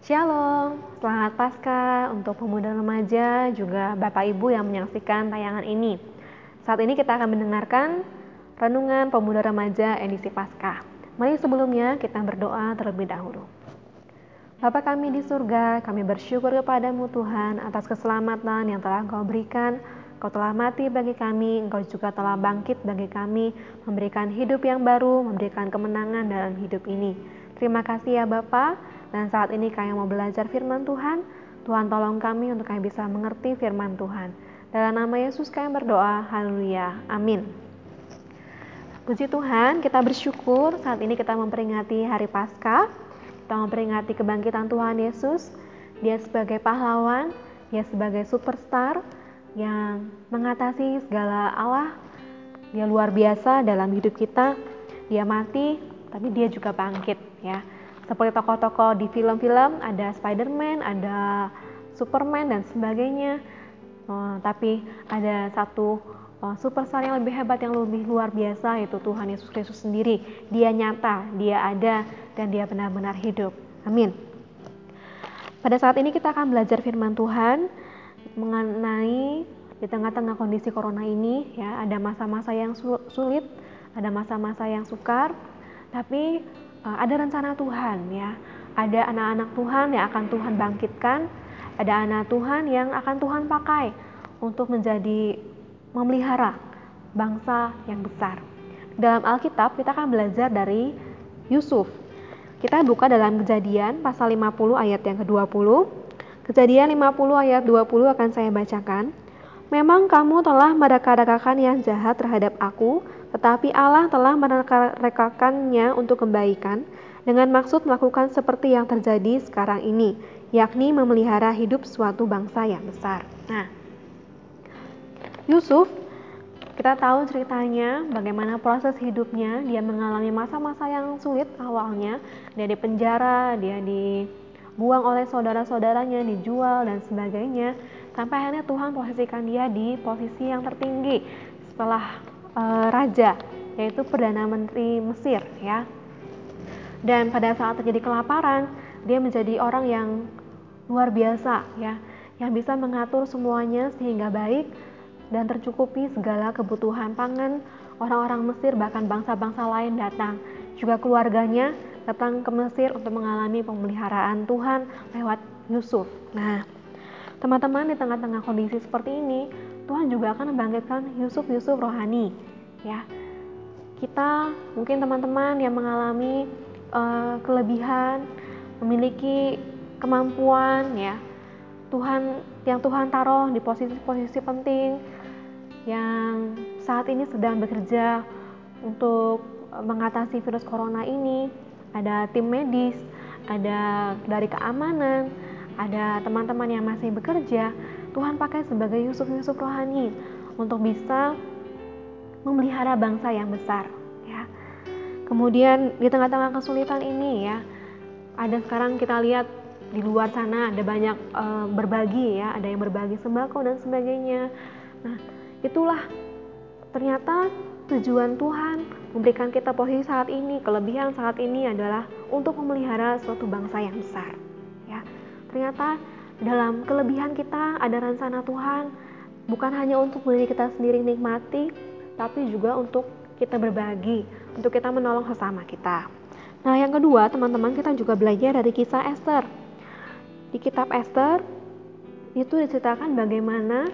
Shalom, selamat Paskah untuk pemuda remaja juga Bapak Ibu yang menyaksikan tayangan ini. Saat ini kita akan mendengarkan renungan pemuda remaja edisi Paskah. Mari sebelumnya kita berdoa terlebih dahulu. Bapa kami di surga, kami bersyukur kepadamu Tuhan atas keselamatan yang telah Engkau berikan. Engkau telah mati bagi kami, Engkau juga telah bangkit bagi kami, memberikan hidup yang baru, memberikan kemenangan dalam hidup ini. Terima kasih ya Bapak. Dan saat ini kami mau belajar firman Tuhan. Tuhan tolong kami untuk kami bisa mengerti firman Tuhan. Dalam nama Yesus kami berdoa. Haleluya. Amin. Puji Tuhan, kita bersyukur saat ini kita memperingati hari Paskah. Kita memperingati kebangkitan Tuhan Yesus. Dia sebagai pahlawan, dia sebagai superstar yang mengatasi segala Allah. Dia luar biasa dalam hidup kita. Dia mati, tapi dia juga bangkit ya seperti tokoh-tokoh di film-film ada Spider-Man, ada Superman dan sebagainya. Uh, tapi ada satu uh, superstar yang lebih hebat yang lebih luar biasa yaitu Tuhan Yesus Kristus sendiri. Dia nyata, dia ada dan dia benar-benar hidup. Amin. Pada saat ini kita akan belajar firman Tuhan mengenai di tengah-tengah kondisi corona ini ya ada masa-masa yang sulit, ada masa-masa yang sukar, tapi ada rencana Tuhan ya. Ada anak-anak Tuhan yang akan Tuhan bangkitkan, ada anak Tuhan yang akan Tuhan pakai untuk menjadi memelihara bangsa yang besar. Dalam Alkitab kita akan belajar dari Yusuf. Kita buka dalam Kejadian pasal 50 ayat yang ke-20. Kejadian 50 ayat 20 akan saya bacakan. Memang kamu telah mereka-rekakan yang jahat terhadap aku, tetapi Allah telah merekakannya untuk kebaikan dengan maksud melakukan seperti yang terjadi sekarang ini, yakni memelihara hidup suatu bangsa yang besar. Nah, Yusuf kita tahu ceritanya bagaimana proses hidupnya, dia mengalami masa-masa yang sulit awalnya, dia di penjara, dia dibuang oleh saudara-saudaranya, dijual dan sebagainya, sampai akhirnya Tuhan posisikan dia di posisi yang tertinggi. Setelah raja yaitu perdana menteri Mesir ya. Dan pada saat terjadi kelaparan, dia menjadi orang yang luar biasa ya, yang bisa mengatur semuanya sehingga baik dan tercukupi segala kebutuhan pangan orang-orang Mesir bahkan bangsa-bangsa lain datang. Juga keluarganya datang ke Mesir untuk mengalami pemeliharaan Tuhan lewat Yusuf. Nah, teman-teman di tengah-tengah kondisi seperti ini, Tuhan juga akan membangkitkan Yusuf-Yusuf rohani. Ya, kita mungkin teman-teman yang mengalami uh, kelebihan, memiliki kemampuan, ya, Tuhan yang Tuhan taruh di posisi-posisi penting, yang saat ini sedang bekerja untuk mengatasi virus corona ini, ada tim medis, ada dari keamanan, ada teman-teman yang masih bekerja, Tuhan pakai sebagai Yusuf-Yusuf rohani untuk bisa memelihara bangsa yang besar ya. Kemudian di tengah-tengah kesulitan ini ya, ada sekarang kita lihat di luar sana ada banyak e, berbagi ya, ada yang berbagi sembako dan sebagainya. Nah, itulah ternyata tujuan Tuhan memberikan kita posisi saat ini, kelebihan saat ini adalah untuk memelihara suatu bangsa yang besar. Ya, ternyata dalam kelebihan kita ada rencana Tuhan. Bukan hanya untuk diri kita sendiri nikmati tapi juga untuk kita berbagi untuk kita menolong sesama kita. Nah yang kedua teman-teman kita juga belajar dari kisah Esther. Di kitab Esther itu diceritakan bagaimana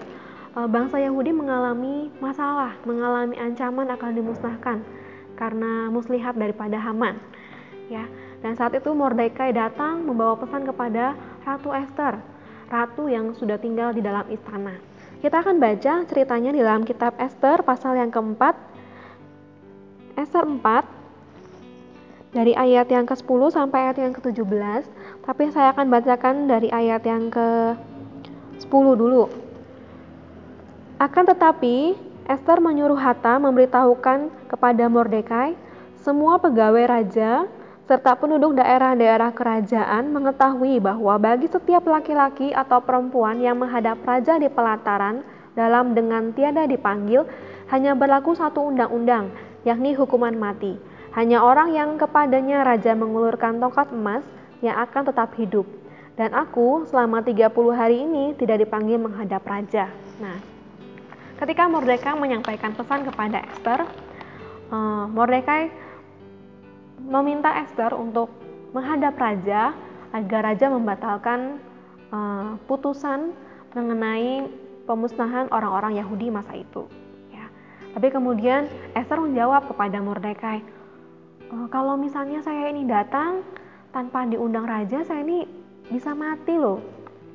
e, bangsa Yahudi mengalami masalah mengalami ancaman akan dimusnahkan karena muslihat daripada Haman ya. Dan saat itu Mordekai datang membawa pesan kepada Ratu Esther ratu yang sudah tinggal di dalam istana. Kita akan baca ceritanya di dalam kitab Esther pasal yang keempat. Esther 4 dari ayat yang ke-10 sampai ayat yang ke-17, tapi saya akan bacakan dari ayat yang ke-10 dulu. Akan tetapi, Esther menyuruh Hatta memberitahukan kepada Mordekai semua pegawai raja serta penduduk daerah-daerah kerajaan mengetahui bahwa bagi setiap laki-laki atau perempuan yang menghadap raja di pelataran dalam dengan tiada dipanggil, hanya berlaku satu undang-undang, yakni hukuman mati. Hanya orang yang kepadanya raja mengulurkan tongkat emas yang akan tetap hidup. Dan aku selama 30 hari ini tidak dipanggil menghadap raja. Nah, ketika Mordekai menyampaikan pesan kepada Esther, uh, Mordekai meminta Esther untuk menghadap raja agar raja membatalkan uh, putusan mengenai pemusnahan orang-orang Yahudi masa itu. Ya. Tapi kemudian Esther menjawab kepada Mordekai, e, kalau misalnya saya ini datang tanpa diundang raja, saya ini bisa mati loh.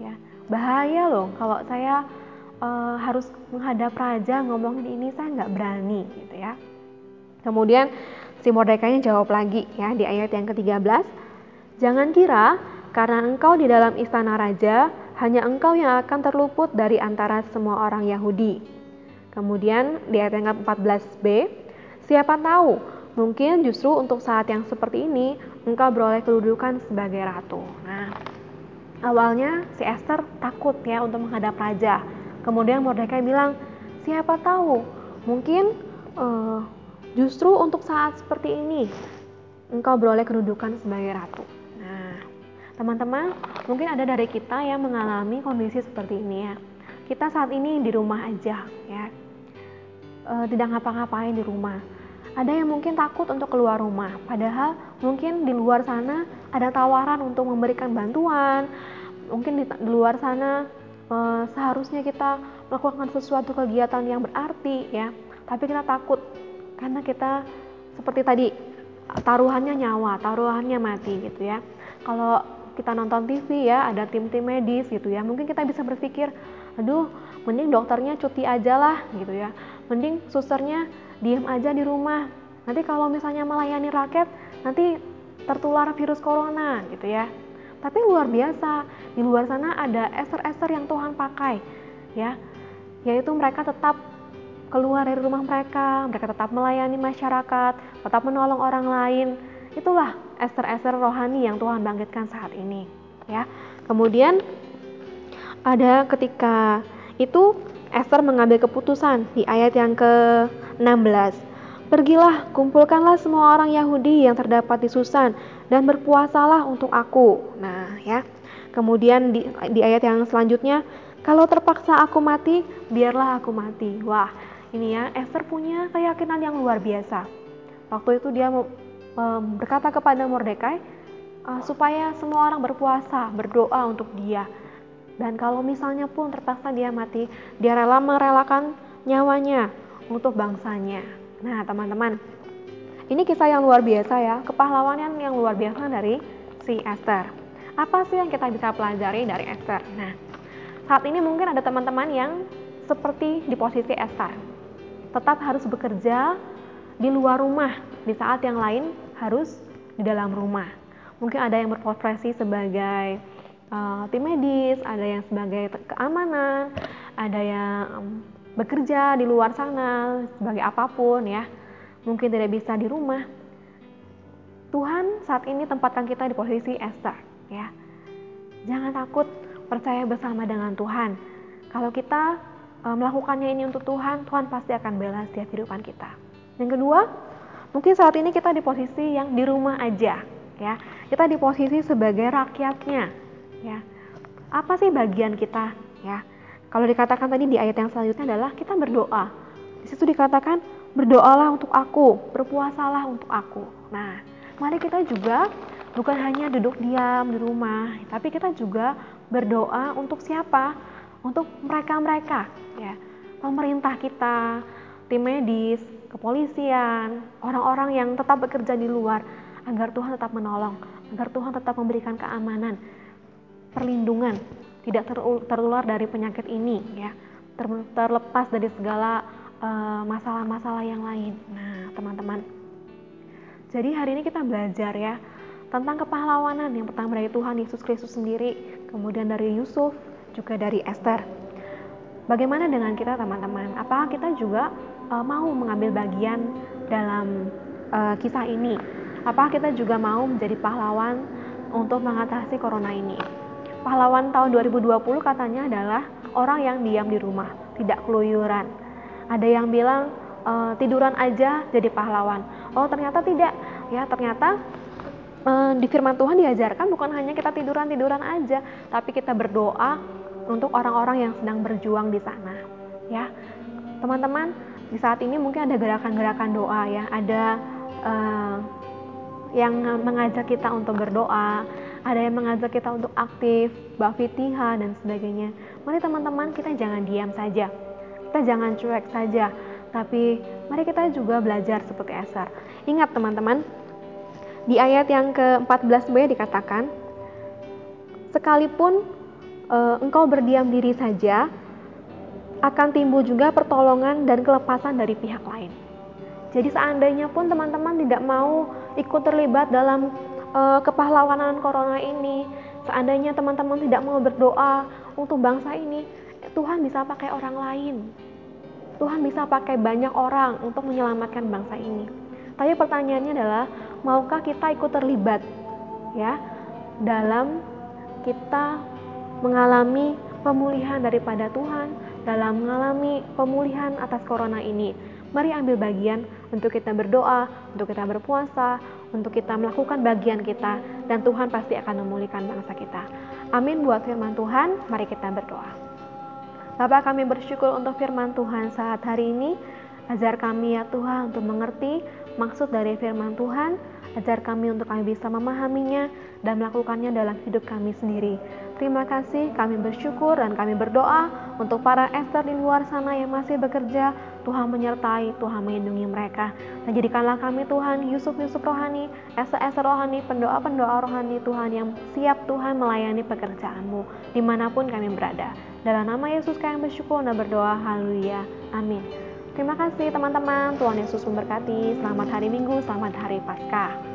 Ya, bahaya loh kalau saya uh, harus menghadap raja ngomongin ini saya nggak berani gitu ya. Kemudian si Mordekai jawab lagi ya di ayat yang ke-13. Jangan kira karena engkau di dalam istana raja, hanya engkau yang akan terluput dari antara semua orang Yahudi. Kemudian di ayat yang ke-14b, siapa tahu mungkin justru untuk saat yang seperti ini engkau beroleh kedudukan sebagai ratu. Nah, awalnya si Esther takut ya untuk menghadap raja. Kemudian Mordekai bilang, siapa tahu mungkin uh, justru untuk saat seperti ini engkau beroleh kedudukan sebagai ratu. Teman-teman, mungkin ada dari kita yang mengalami kondisi seperti ini ya. Kita saat ini di rumah aja ya, e, tidak ngapa-ngapain di rumah. Ada yang mungkin takut untuk keluar rumah, padahal mungkin di luar sana ada tawaran untuk memberikan bantuan. Mungkin di, di luar sana e, seharusnya kita melakukan sesuatu kegiatan yang berarti ya, tapi kita takut karena kita seperti tadi taruhannya nyawa, taruhannya mati gitu ya. Kalau kita nonton TV ya ada tim-tim medis gitu ya mungkin kita bisa berpikir aduh mending dokternya cuti aja lah gitu ya. Mending susternya diem aja di rumah. Nanti kalau misalnya melayani rakyat nanti tertular virus corona gitu ya. Tapi luar biasa di luar sana ada eser-eser yang Tuhan pakai ya. Yaitu mereka tetap keluar dari rumah mereka mereka tetap melayani masyarakat tetap menolong orang lain itulah eser-eser rohani yang Tuhan bangkitkan saat ini ya kemudian ada ketika itu Esther mengambil keputusan di ayat yang ke-16 Pergilah, kumpulkanlah semua orang Yahudi yang terdapat di Susan dan berpuasalah untuk aku. Nah, ya. Kemudian di, di ayat yang selanjutnya, kalau terpaksa aku mati, biarlah aku mati. Wah, ini ya, Esther punya keyakinan yang luar biasa. Waktu itu dia berkata kepada Mordekai uh, supaya semua orang berpuasa, berdoa untuk dia. Dan kalau misalnya pun terpaksa dia mati, dia rela merelakan nyawanya untuk bangsanya. Nah, teman-teman, ini kisah yang luar biasa ya, kepahlawanan yang luar biasa dari si Esther. Apa sih yang kita bisa pelajari dari Esther? Nah, saat ini mungkin ada teman-teman yang seperti di posisi Esther. Tetap harus bekerja di luar rumah di saat yang lain harus di dalam rumah. Mungkin ada yang berprofesi sebagai uh, tim medis, ada yang sebagai keamanan, ada yang bekerja di luar sana sebagai apa pun ya. Mungkin tidak bisa di rumah. Tuhan saat ini tempatkan kita di posisi Esther ya. Jangan takut percaya bersama dengan Tuhan. Kalau kita melakukannya ini untuk Tuhan, Tuhan pasti akan balas setiap kehidupan kita. Yang kedua, mungkin saat ini kita di posisi yang di rumah aja, ya. Kita di posisi sebagai rakyatnya, ya. Apa sih bagian kita, ya? Kalau dikatakan tadi di ayat yang selanjutnya adalah kita berdoa. Di situ dikatakan berdoalah untuk aku, berpuasalah untuk aku. Nah, mari kita juga bukan hanya duduk diam di rumah, tapi kita juga berdoa untuk siapa? Untuk mereka-mereka, ya. Pemerintah kita, tim medis, kepolisian, orang-orang yang tetap bekerja di luar agar Tuhan tetap menolong, agar Tuhan tetap memberikan keamanan, perlindungan, tidak tertular dari penyakit ini ya, terlepas dari segala eh, masalah-masalah uh, yang lain. Nah, teman-teman. Jadi hari ini kita belajar ya tentang kepahlawanan yang pertama dari Tuhan Yesus Kristus sendiri, kemudian dari Yusuf, juga dari Esther. Bagaimana dengan kita teman-teman? Apakah kita juga uh, mau mengambil bagian dalam uh, kisah ini? Apakah kita juga mau menjadi pahlawan untuk mengatasi corona ini? Pahlawan tahun 2020 katanya adalah orang yang diam di rumah, tidak keluyuran. Ada yang bilang e, tiduran aja jadi pahlawan. Oh ternyata tidak, ya ternyata uh, di firman Tuhan diajarkan bukan hanya kita tiduran-tiduran aja, tapi kita berdoa untuk orang-orang yang sedang berjuang di sana. Ya, teman-teman, di saat ini mungkin ada gerakan-gerakan doa ya, ada uh, yang mengajak kita untuk berdoa, ada yang mengajak kita untuk aktif, bafitiha dan sebagainya. Mari teman-teman kita jangan diam saja, kita jangan cuek saja, tapi mari kita juga belajar seperti Esther. Ingat teman-teman, di ayat yang ke-14b dikatakan, sekalipun engkau berdiam diri saja, akan timbul juga pertolongan dan kelepasan dari pihak lain. Jadi seandainya pun teman-teman tidak mau ikut terlibat dalam e, kepahlawanan corona ini, seandainya teman-teman tidak mau berdoa untuk bangsa ini, Tuhan bisa pakai orang lain. Tuhan bisa pakai banyak orang untuk menyelamatkan bangsa ini. Tapi pertanyaannya adalah maukah kita ikut terlibat ya dalam kita mengalami pemulihan daripada Tuhan dalam mengalami pemulihan atas corona ini. Mari ambil bagian untuk kita berdoa, untuk kita berpuasa, untuk kita melakukan bagian kita, dan Tuhan pasti akan memulihkan bangsa kita. Amin buat firman Tuhan, mari kita berdoa. Bapak kami bersyukur untuk firman Tuhan saat hari ini. Ajar kami ya Tuhan untuk mengerti maksud dari firman Tuhan, ajar kami untuk kami bisa memahaminya dan melakukannya dalam hidup kami sendiri. Terima kasih, kami bersyukur dan kami berdoa untuk para Esther di luar sana yang masih bekerja. Tuhan menyertai, Tuhan melindungi mereka. Dan jadikanlah kami Tuhan, Yusuf-Yusuf rohani, Esther-Esther rohani, pendoa-pendoa rohani Tuhan yang siap Tuhan melayani pekerjaanmu di mana pun kami berada. Dalam nama Yesus kami bersyukur dan berdoa. Haleluya. Amin. Terima kasih teman-teman. Tuhan Yesus memberkati. Selamat hari Minggu, selamat hari Paskah.